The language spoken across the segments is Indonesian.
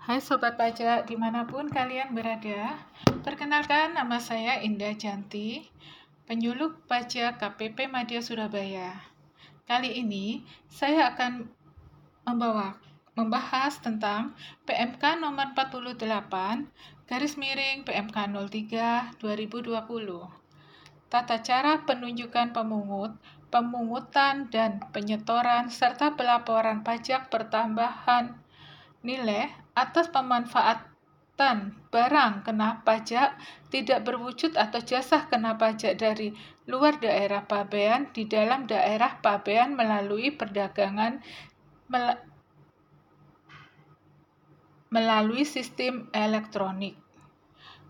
Hai Sobat Pajak, di mana pun kalian berada. Perkenalkan, nama saya Indah Janti, penyuluh pajak KPP Madya Surabaya. Kali ini, saya akan membawa membahas tentang PMK nomor 48 garis miring PMK 03 2020. Tata cara penunjukan pemungut, pemungutan dan penyetoran serta pelaporan pajak pertambahan nilai atas pemanfaatan barang kena pajak tidak berwujud atau jasa kena pajak dari luar daerah pabean di dalam daerah pabean melalui perdagangan mel melalui sistem elektronik.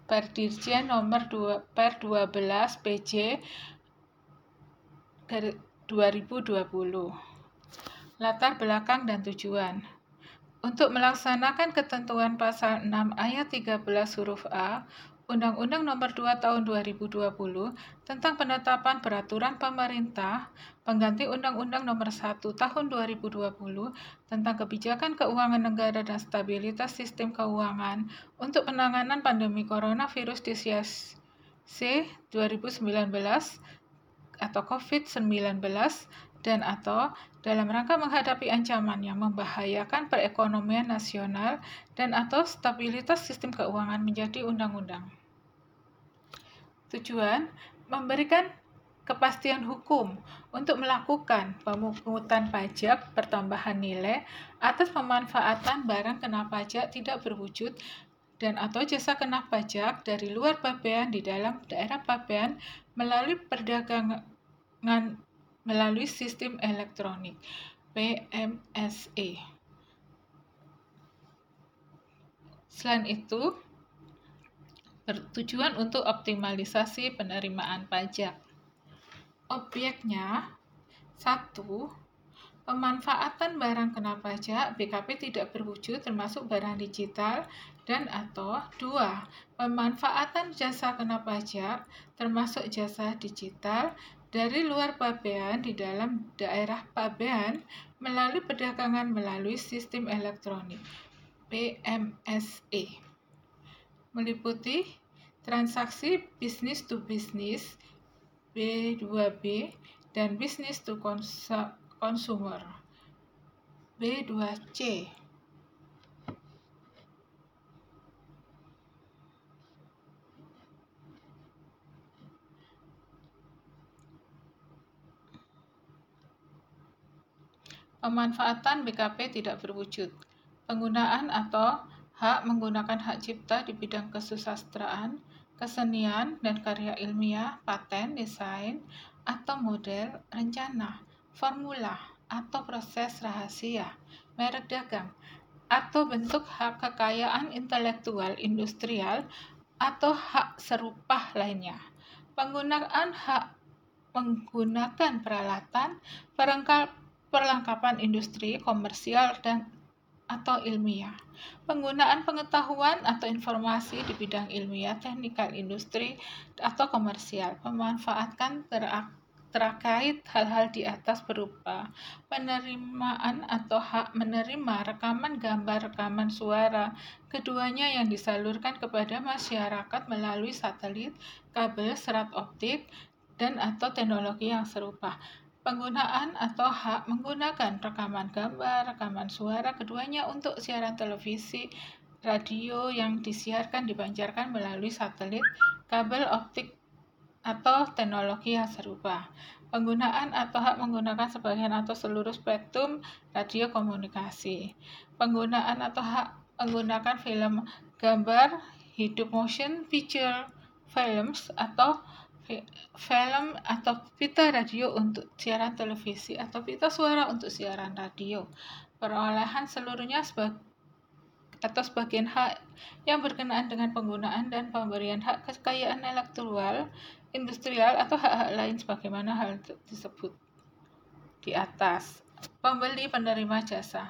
Perdirjen nomor 2 per 12 PJ 2020. Latar belakang dan tujuan. Untuk melaksanakan ketentuan pasal 6 ayat 13 huruf A Undang-Undang Nomor 2 Tahun 2020 tentang penetapan peraturan pemerintah pengganti Undang-Undang Nomor 1 Tahun 2020 tentang kebijakan keuangan negara dan stabilitas sistem keuangan untuk penanganan pandemi coronavirus di C 2019 atau COVID-19 dan atau dalam rangka menghadapi ancaman yang membahayakan perekonomian nasional dan atau stabilitas sistem keuangan menjadi undang-undang. Tujuan memberikan kepastian hukum untuk melakukan pemungutan pajak pertambahan nilai atas pemanfaatan barang kena pajak tidak berwujud dan atau jasa kena pajak dari luar pabean di dalam daerah pabean melalui perdagangan melalui sistem elektronik PMSE. Selain itu, bertujuan untuk optimalisasi penerimaan pajak. Objeknya satu Pemanfaatan barang kena pajak BKP tidak berwujud termasuk barang digital dan atau dua Pemanfaatan jasa kena pajak termasuk jasa digital dari luar pabean di dalam daerah pabean melalui perdagangan melalui sistem elektronik PMSE meliputi transaksi bisnis to bisnis B2B dan bisnis to consumer B2C Pemanfaatan BKP tidak berwujud. Penggunaan atau hak menggunakan hak cipta di bidang kesusastraan, kesenian, dan karya ilmiah, paten, desain, atau model, rencana, formula, atau proses rahasia, merek dagang, atau bentuk hak kekayaan intelektual industrial atau hak serupa lainnya. Penggunaan hak menggunakan peralatan, perangkat perlengkapan industri, komersial, dan atau ilmiah. Penggunaan pengetahuan atau informasi di bidang ilmiah, teknikal industri, atau komersial memanfaatkan terkait hal-hal di atas berupa penerimaan atau hak menerima rekaman gambar rekaman suara keduanya yang disalurkan kepada masyarakat melalui satelit, kabel serat optik, dan atau teknologi yang serupa penggunaan atau hak menggunakan rekaman gambar, rekaman suara keduanya untuk siaran televisi, radio yang disiarkan dipancarkan melalui satelit, kabel optik atau teknologi yang serupa. Penggunaan atau hak menggunakan sebagian atau seluruh spektrum radio komunikasi. Penggunaan atau hak menggunakan film gambar, hidup motion picture films atau film atau pita radio untuk siaran televisi atau pita suara untuk siaran radio. Perolehan seluruhnya sebagai atau sebagian hak yang berkenaan dengan penggunaan dan pemberian hak kekayaan intelektual, industrial, atau hak-hak lain sebagaimana hal tersebut di atas. Pembeli penerima jasa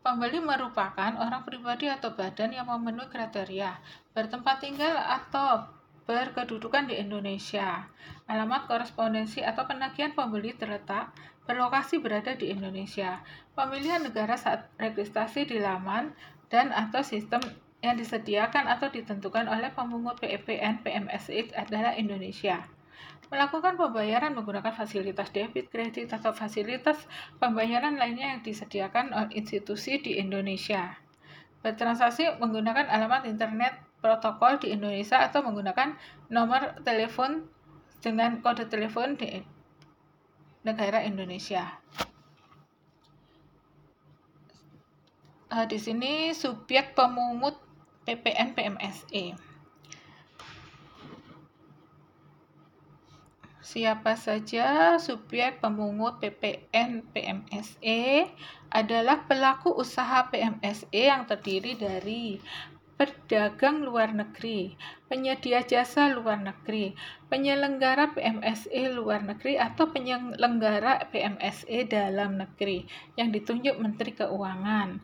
Pembeli merupakan orang pribadi atau badan yang memenuhi kriteria bertempat tinggal atau berkedudukan di Indonesia. Alamat korespondensi atau penagihan pembeli terletak berlokasi berada di Indonesia. Pemilihan negara saat registrasi di laman dan atau sistem yang disediakan atau ditentukan oleh pemungut PEPN PMSI adalah Indonesia. Melakukan pembayaran menggunakan fasilitas debit, kredit, atau fasilitas pembayaran lainnya yang disediakan oleh institusi di Indonesia. Bertransaksi menggunakan alamat internet protokol di Indonesia atau menggunakan nomor telepon dengan kode telepon di negara Indonesia. Uh, di sini subjek pemungut PPN PMSE. Siapa saja subjek pemungut PPN PMSE adalah pelaku usaha PMSE yang terdiri dari pedagang luar negeri, penyedia jasa luar negeri, penyelenggara PMSE luar negeri atau penyelenggara PMSE dalam negeri yang ditunjuk Menteri Keuangan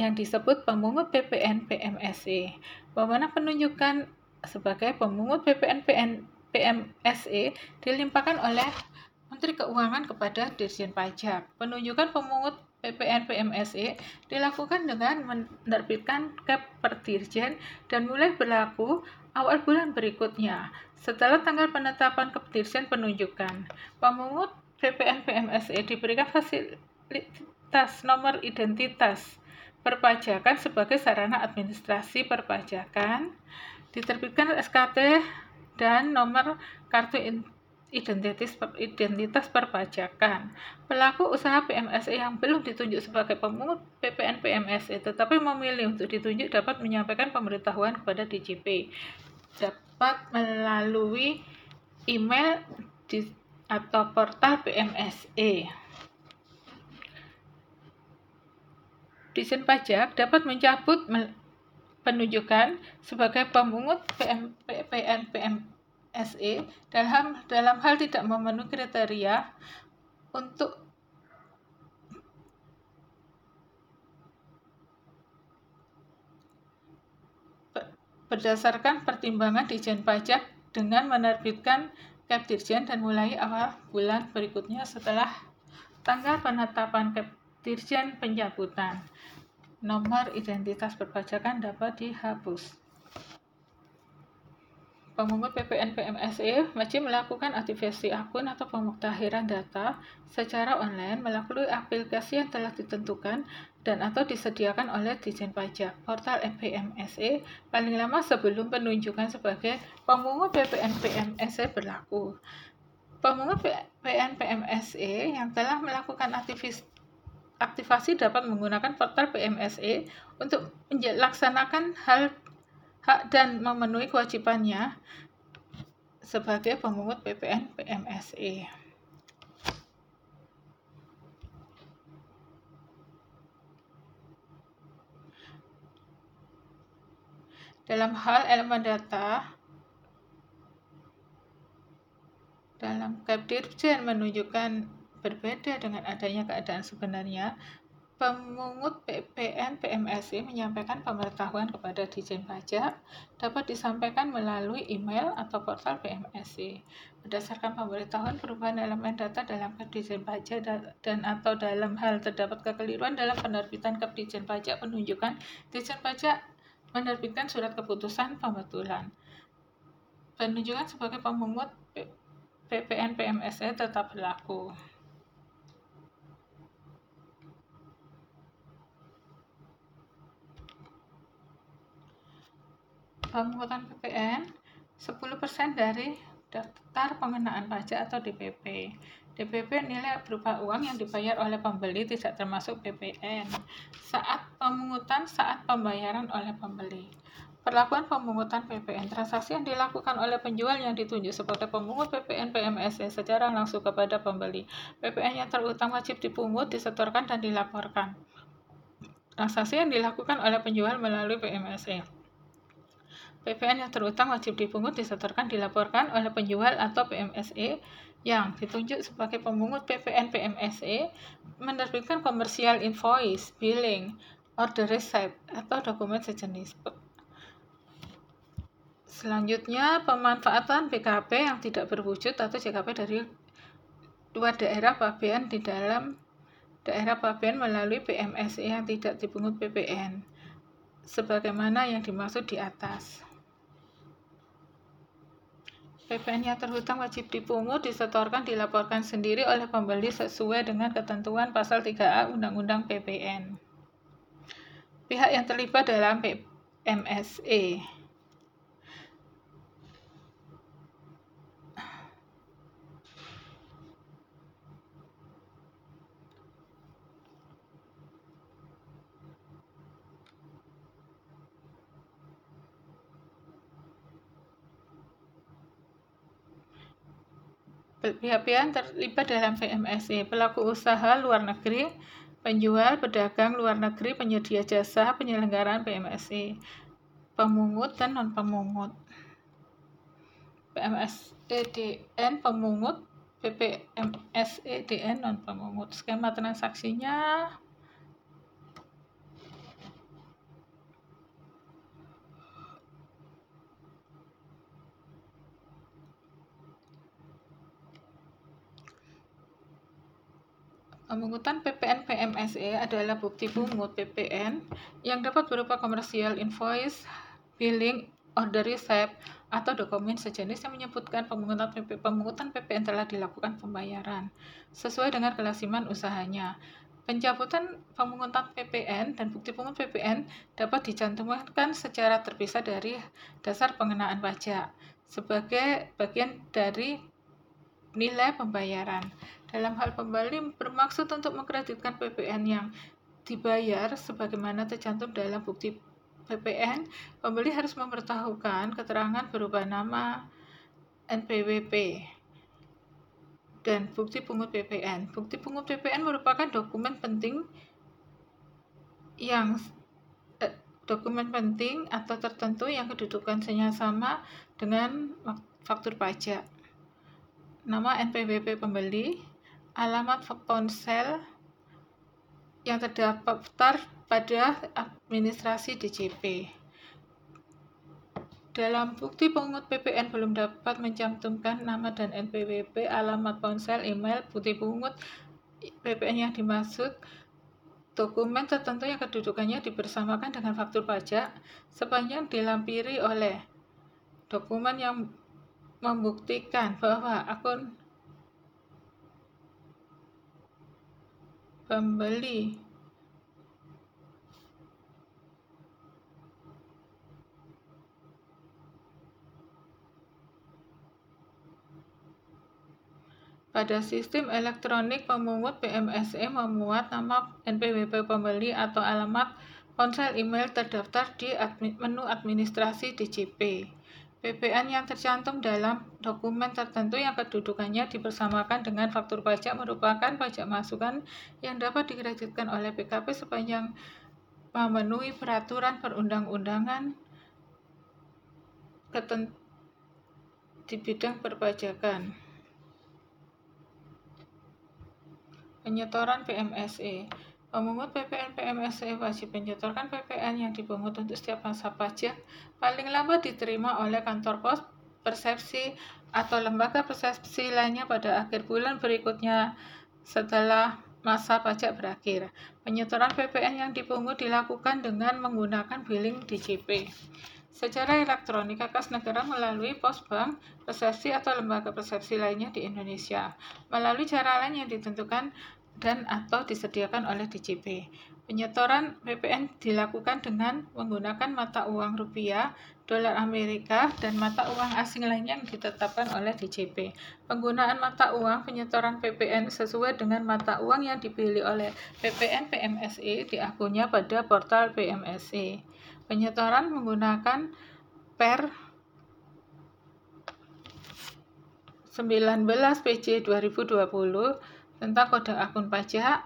yang disebut pemungut PPN PMSE. Bagaimana penunjukan sebagai pemungut PPN PN PMSE dilimpahkan oleh Menteri Keuangan kepada Dirjen Pajak. Penunjukan pemungut PPN PMSE dilakukan dengan menerbitkan dirjen dan mulai berlaku awal bulan berikutnya setelah tanggal penetapan cap dirjen penunjukan. Pemungut PPN PMSE diberikan fasilitas nomor identitas perpajakan sebagai sarana administrasi perpajakan, diterbitkan SKT dan nomor kartu identitas identitas perpajakan. Pelaku usaha PMSE yang belum ditunjuk sebagai pemungut PPN PMSE tetapi memilih untuk ditunjuk dapat menyampaikan pemberitahuan kepada DJP. Dapat melalui email di, atau portal PMSE. Dijen pajak dapat mencabut penunjukan sebagai pemungut PM, PPN PMSE dalam dalam hal tidak memenuhi kriteria untuk berdasarkan pertimbangan Dijen Pajak dengan menerbitkan Cap Dirjen dan mulai awal bulan berikutnya setelah tanggal penetapan Cap Dirjen pencabutan nomor identitas perpajakan dapat dihapus. Pemungut PPN PMSE wajib melakukan aktivasi akun atau pemuktahiran data secara online melalui aplikasi yang telah ditentukan dan atau disediakan oleh Dijen Pajak. Portal PMSE paling lama sebelum penunjukan sebagai pemungut PPN PMSE berlaku. Pemungut PPN PMSE yang telah melakukan aktivitas aktivasi dapat menggunakan portal PMSE untuk melaksanakan hal hak dan memenuhi kewajibannya sebagai pemungut PPN PMSE. Dalam hal elemen data, dalam Capdirjen menunjukkan Berbeda dengan adanya keadaan sebenarnya, pemungut PPN PMSI menyampaikan pemberitahuan kepada Dijen Pajak dapat disampaikan melalui email atau portal PMSI. Berdasarkan pemberitahuan perubahan elemen data dalam Kep Dijen Pajak dan atau dalam hal terdapat kekeliruan dalam penerbitan Kep Dijen Pajak penunjukan, Dijen Pajak menerbitkan surat keputusan pembetulan. Penunjukan sebagai pemungut PPN PMSE tetap berlaku. Pemungutan PPN 10% dari daftar pengenaan pajak atau DPP. DPP nilai berupa uang yang dibayar oleh pembeli tidak termasuk PPN. Saat pemungutan saat pembayaran oleh pembeli. Perlakuan pemungutan PPN transaksi yang dilakukan oleh penjual yang ditunjuk sebagai pemungut PPN PMSE secara langsung kepada pembeli. PPN yang terutang wajib dipungut, disetorkan, dan dilaporkan. Transaksi yang dilakukan oleh penjual melalui PMSE PPN yang terutang wajib dipungut, disetorkan, dilaporkan oleh penjual atau PMSE yang ditunjuk sebagai pemungut PPN PMSE menerbitkan komersial invoice, billing, order receipt, atau dokumen sejenis. Selanjutnya, pemanfaatan BKP yang tidak berwujud atau JKP dari dua daerah pabean di dalam daerah pabean melalui PMSE yang tidak dipungut PPN sebagaimana yang dimaksud di atas. PPN yang terhutang wajib dipungut, disetorkan, dilaporkan sendiri oleh pembeli sesuai dengan ketentuan pasal 3A Undang-Undang PPN. Pihak yang terlibat dalam PMSE pihak-pihak terlibat dalam VMSE, pelaku usaha luar negeri, penjual, pedagang luar negeri, penyedia jasa, penyelenggaraan PMSE, pemungut dan non-pemungut. PMSEDN pemungut, PPMSEDN non-pemungut. Skema transaksinya Pemungutan PPN PMSE adalah bukti pungut PPN yang dapat berupa komersial invoice, billing, order receipt, atau dokumen sejenis yang menyebutkan pemungutan, pemungutan PPN telah dilakukan pembayaran sesuai dengan kelasiman usahanya. Pencabutan pemungutan PPN dan bukti pungut PPN dapat dicantumkan secara terpisah dari dasar pengenaan pajak sebagai bagian dari nilai pembayaran. Dalam hal pembeli bermaksud untuk mengkreditkan PPN yang dibayar sebagaimana tercantum dalam bukti PPN, pembeli harus memberitahukan keterangan berupa nama NPWP dan bukti pungut PPN. Bukti pungut PPN merupakan dokumen penting yang eh, dokumen penting atau tertentu yang kedudukannya sama dengan faktur pajak. Nama NPWP pembeli, alamat ponsel yang terdaftar pada administrasi DJP. Dalam bukti pungut PPN belum dapat mencantumkan nama dan NPWP, alamat ponsel, email, bukti pungut PPN yang dimaksud, dokumen tertentu yang kedudukannya dibersamakan dengan faktur pajak sepanjang dilampiri oleh dokumen yang membuktikan bahwa akun pembeli Pada sistem elektronik pemungut PMSE memuat nama NPWP pembeli atau alamat ponsel email terdaftar di menu administrasi DJP. PPN yang tercantum dalam dokumen tertentu yang kedudukannya dipersamakan dengan faktur pajak merupakan pajak masukan yang dapat dikreditkan oleh PKP sepanjang memenuhi peraturan perundang-undangan di bidang perpajakan. Penyetoran PMSE Pemungut PPN PMSE wajib menyetorkan PPN yang dipungut untuk setiap masa pajak paling lambat diterima oleh kantor pos persepsi atau lembaga persepsi lainnya pada akhir bulan berikutnya setelah masa pajak berakhir. Penyetoran PPN yang dipungut dilakukan dengan menggunakan billing DJP. Secara elektronik, kas negara melalui pos bank, persepsi atau lembaga persepsi lainnya di Indonesia. Melalui cara lain yang ditentukan dan atau disediakan oleh DJP. Penyetoran PPN dilakukan dengan menggunakan mata uang rupiah, dolar Amerika, dan mata uang asing lainnya yang ditetapkan oleh DJP. Penggunaan mata uang penyetoran PPN sesuai dengan mata uang yang dipilih oleh PPN PMSE di akunnya pada portal PMSE. Penyetoran menggunakan per 19 PJ 2020 tentang kode akun pajak,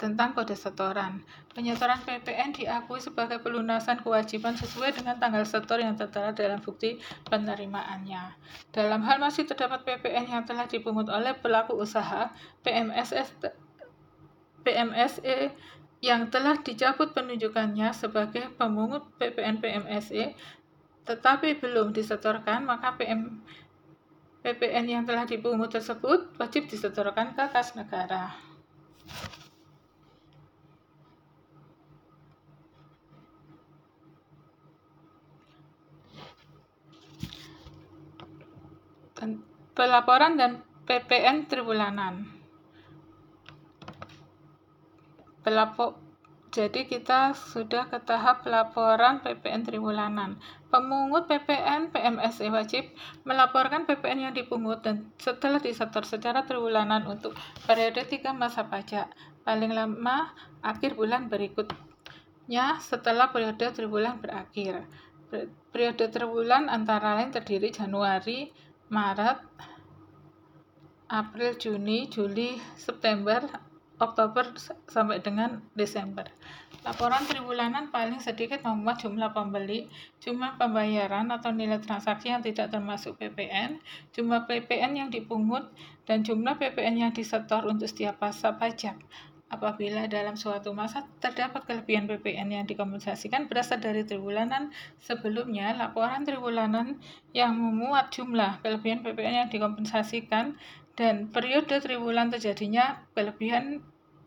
tentang kode setoran. Penyetoran PPN diakui sebagai pelunasan kewajiban sesuai dengan tanggal setor yang tertera dalam bukti penerimaannya. Dalam hal masih terdapat PPN yang telah dipungut oleh pelaku usaha, PMSS PMSE yang telah dicabut penunjukannya sebagai pemungut PPN PMSE tetapi belum disetorkan, maka PM PPN yang telah dipungut tersebut wajib disetorkan ke kas negara. Pelaporan dan PPN tribulanan. Pelapor jadi kita sudah ke tahap pelaporan PPN tribulanan. Pemungut PPN PMSE wajib melaporkan PPN yang dipungut dan setelah disetor secara triwulanan untuk periode 3 masa pajak paling lama akhir bulan berikutnya setelah periode triwulan berakhir. Periode triwulan antara lain terdiri Januari, Maret, April, Juni, Juli, September, Oktober sampai dengan Desember. Laporan triwulanan paling sedikit memuat jumlah pembeli, jumlah pembayaran atau nilai transaksi yang tidak termasuk PPN, jumlah PPN yang dipungut, dan jumlah PPN yang disetor untuk setiap masa pajak. Apabila dalam suatu masa terdapat kelebihan PPN yang dikompensasikan berasal dari triwulanan sebelumnya, laporan triwulanan yang memuat jumlah kelebihan PPN yang dikompensasikan dan periode triwulan terjadinya kelebihan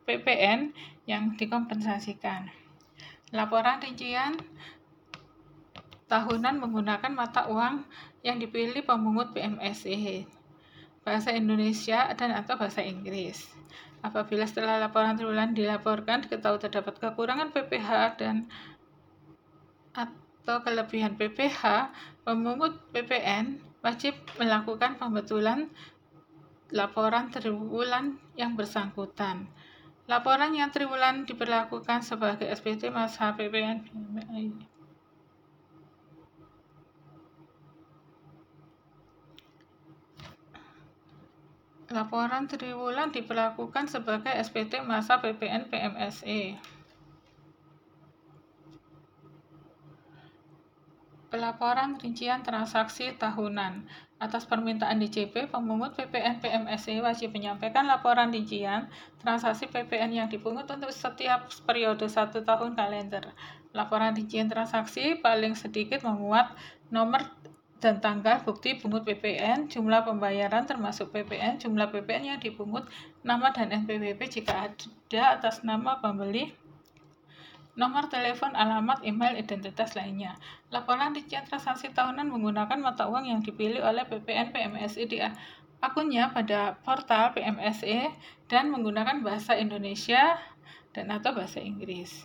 PPN yang dikompensasikan. Laporan rincian tahunan menggunakan mata uang yang dipilih pemungut PMSE, bahasa Indonesia dan atau bahasa Inggris. Apabila setelah laporan triwulan dilaporkan diketahui terdapat kekurangan PPH dan atau kelebihan PPH, pemungut PPN wajib melakukan pembetulan laporan triwulan yang bersangkutan. Laporan yang triwulan diperlakukan sebagai SPT masa PPN Laporan triwulan diperlakukan sebagai SPT masa PPN PMSE. Pelaporan rincian transaksi tahunan. Atas permintaan DJP, pemungut PPN PMSE wajib menyampaikan laporan rincian transaksi PPN yang dipungut untuk setiap periode satu tahun kalender. Laporan rincian transaksi paling sedikit memuat nomor dan tanggal bukti pungut PPN, jumlah pembayaran termasuk PPN, jumlah PPN yang dipungut, nama dan NPWP jika ada atas nama pembeli, nomor telepon, alamat, email, identitas lainnya. Laporan rincian transaksi tahunan menggunakan mata uang yang dipilih oleh PPN PMSI di akunnya pada portal PMSE dan menggunakan bahasa Indonesia dan atau bahasa Inggris.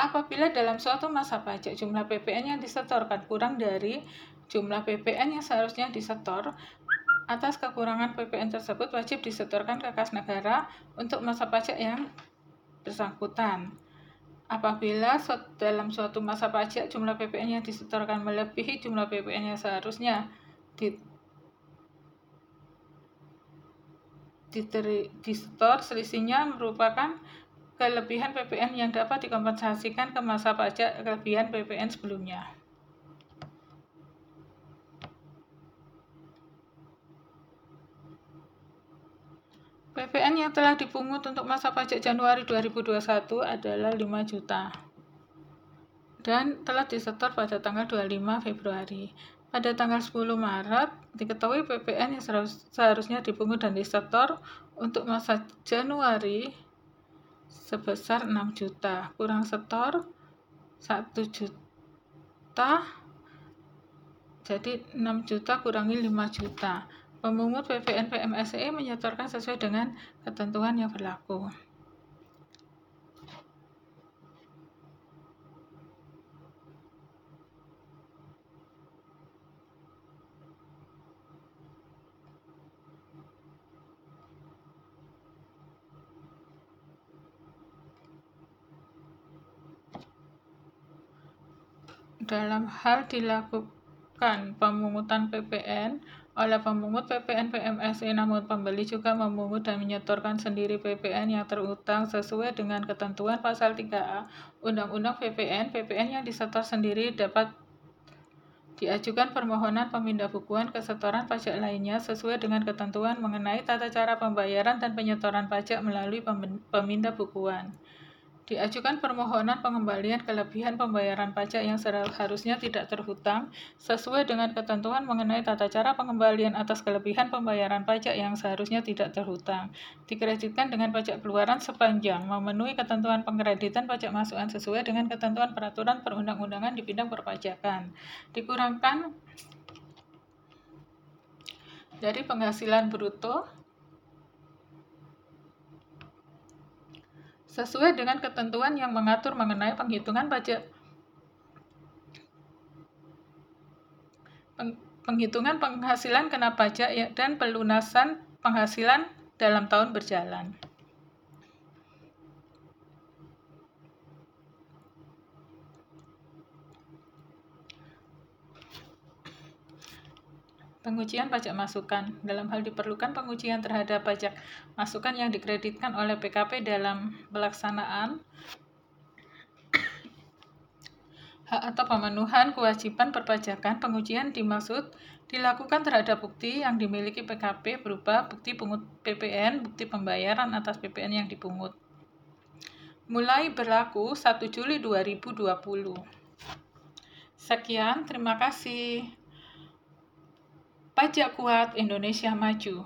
Apabila dalam suatu masa pajak jumlah PPN yang disetorkan kurang dari jumlah PPN yang seharusnya disetor, Atas kekurangan PPN tersebut wajib disetorkan ke kas negara untuk masa pajak yang bersangkutan. Apabila dalam suatu masa pajak jumlah PPN yang disetorkan melebihi jumlah PPN yang seharusnya di, disetor, selisihnya merupakan kelebihan PPN yang dapat dikompensasikan ke masa pajak kelebihan PPN sebelumnya. PPN yang telah dipungut untuk masa pajak Januari 2021 adalah 5 juta dan telah disetor pada tanggal 25 Februari. Pada tanggal 10 Maret, diketahui PPN yang seharusnya dipungut dan disetor untuk masa Januari sebesar 6 juta, kurang setor 1 juta, jadi 6 juta kurangi 5 juta. Pemungut PPN PMSE menyetorkan sesuai dengan ketentuan yang berlaku. Dalam hal dilakukan pemungutan PPN, oleh pemungut PPN PMSI namun pembeli juga memungut dan menyetorkan sendiri PPN yang terutang sesuai dengan ketentuan pasal 3A Undang-Undang PPN. PPN yang disetor sendiri dapat diajukan permohonan pemindah bukuan kesetoran pajak lainnya sesuai dengan ketentuan mengenai tata cara pembayaran dan penyetoran pajak melalui pemindah bukuan. Diajukan permohonan pengembalian kelebihan pembayaran pajak yang seharusnya tidak terhutang sesuai dengan ketentuan mengenai tata cara pengembalian atas kelebihan pembayaran pajak yang seharusnya tidak terhutang. Dikreditkan dengan pajak keluaran sepanjang memenuhi ketentuan pengkreditan pajak masukan sesuai dengan ketentuan peraturan perundang-undangan di bidang perpajakan. Dikurangkan dari penghasilan bruto sesuai dengan ketentuan yang mengatur mengenai penghitungan pajak penghitungan penghasilan kena pajak ya, dan pelunasan penghasilan dalam tahun berjalan. Pengujian pajak masukan. Dalam hal diperlukan pengujian terhadap pajak masukan yang dikreditkan oleh PKP dalam pelaksanaan hak atau pemenuhan kewajiban perpajakan pengujian dimaksud dilakukan terhadap bukti yang dimiliki PKP berupa bukti pungut PPN, bukti pembayaran atas PPN yang dipungut. Mulai berlaku 1 Juli 2020. Sekian, terima kasih. Pajak kuat, Indonesia maju.